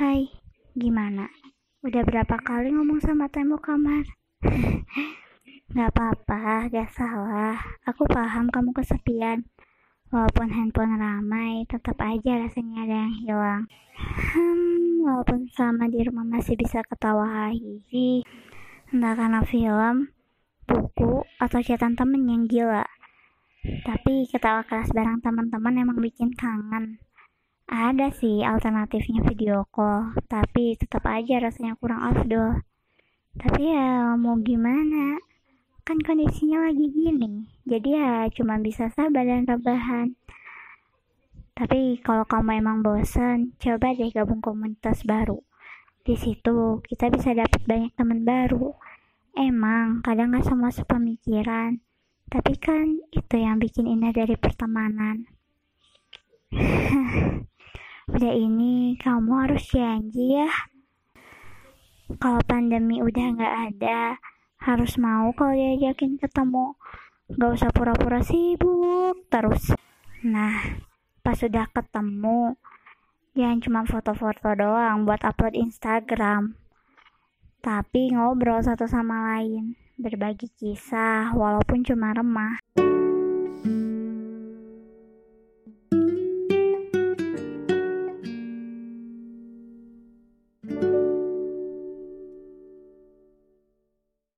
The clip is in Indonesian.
Hai, gimana? Udah berapa kali ngomong sama tembok kamar? gak apa-apa, gak salah. Aku paham kamu kesepian. Walaupun handphone ramai, tetap aja rasanya ada yang hilang. Hmm, walaupun sama di rumah masih bisa ketawa hihi. Entah karena film, buku, atau catatan temen yang gila. Tapi ketawa keras bareng teman-teman emang bikin kangen. Ada sih alternatifnya video call, tapi tetap aja rasanya kurang afdol. Tapi ya mau gimana? Kan kondisinya lagi gini, jadi ya cuma bisa sabar dan rebahan. Tapi kalau kamu emang bosan, coba deh gabung komunitas baru. Di situ kita bisa dapat banyak teman baru. Emang kadang gak semua sepemikiran, tapi kan itu yang bikin indah dari pertemanan. Udah ini kamu harus janji ya. Kalau pandemi udah nggak ada, harus mau kalau diajakin ketemu. Gak usah pura-pura sibuk terus. Nah, pas sudah ketemu, jangan cuma foto-foto doang buat upload Instagram. Tapi ngobrol satu sama lain, berbagi kisah walaupun cuma remah.